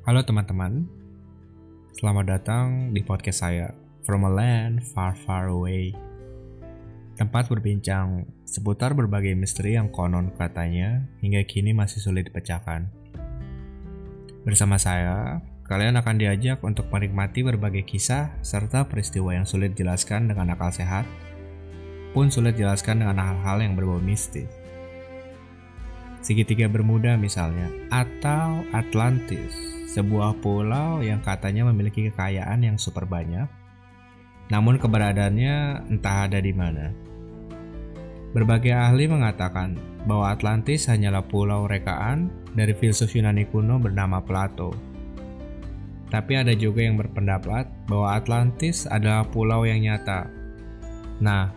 Halo teman-teman, selamat datang di podcast saya From a Land Far Far Away. Tempat berbincang seputar berbagai misteri yang konon katanya hingga kini masih sulit dipecahkan. Bersama saya, kalian akan diajak untuk menikmati berbagai kisah serta peristiwa yang sulit dijelaskan dengan akal sehat, pun sulit dijelaskan dengan hal-hal yang berbau mistis segitiga Bermuda misalnya, atau Atlantis, sebuah pulau yang katanya memiliki kekayaan yang super banyak, namun keberadaannya entah ada di mana. Berbagai ahli mengatakan bahwa Atlantis hanyalah pulau rekaan dari filsuf Yunani kuno bernama Plato. Tapi ada juga yang berpendapat bahwa Atlantis adalah pulau yang nyata. Nah,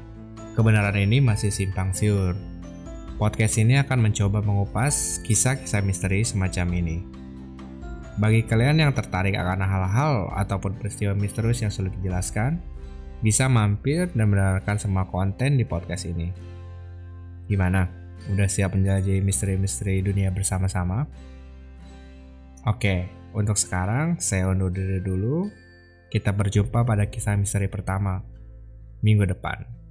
kebenaran ini masih simpang siur. Podcast ini akan mencoba mengupas kisah-kisah misteri semacam ini. Bagi kalian yang tertarik akan hal-hal ataupun peristiwa misterius yang sulit dijelaskan, bisa mampir dan mendengarkan semua konten di podcast ini. Gimana? Udah siap menjelajahi misteri-misteri dunia bersama-sama? Oke, untuk sekarang saya undur diri dulu. Kita berjumpa pada kisah misteri pertama minggu depan.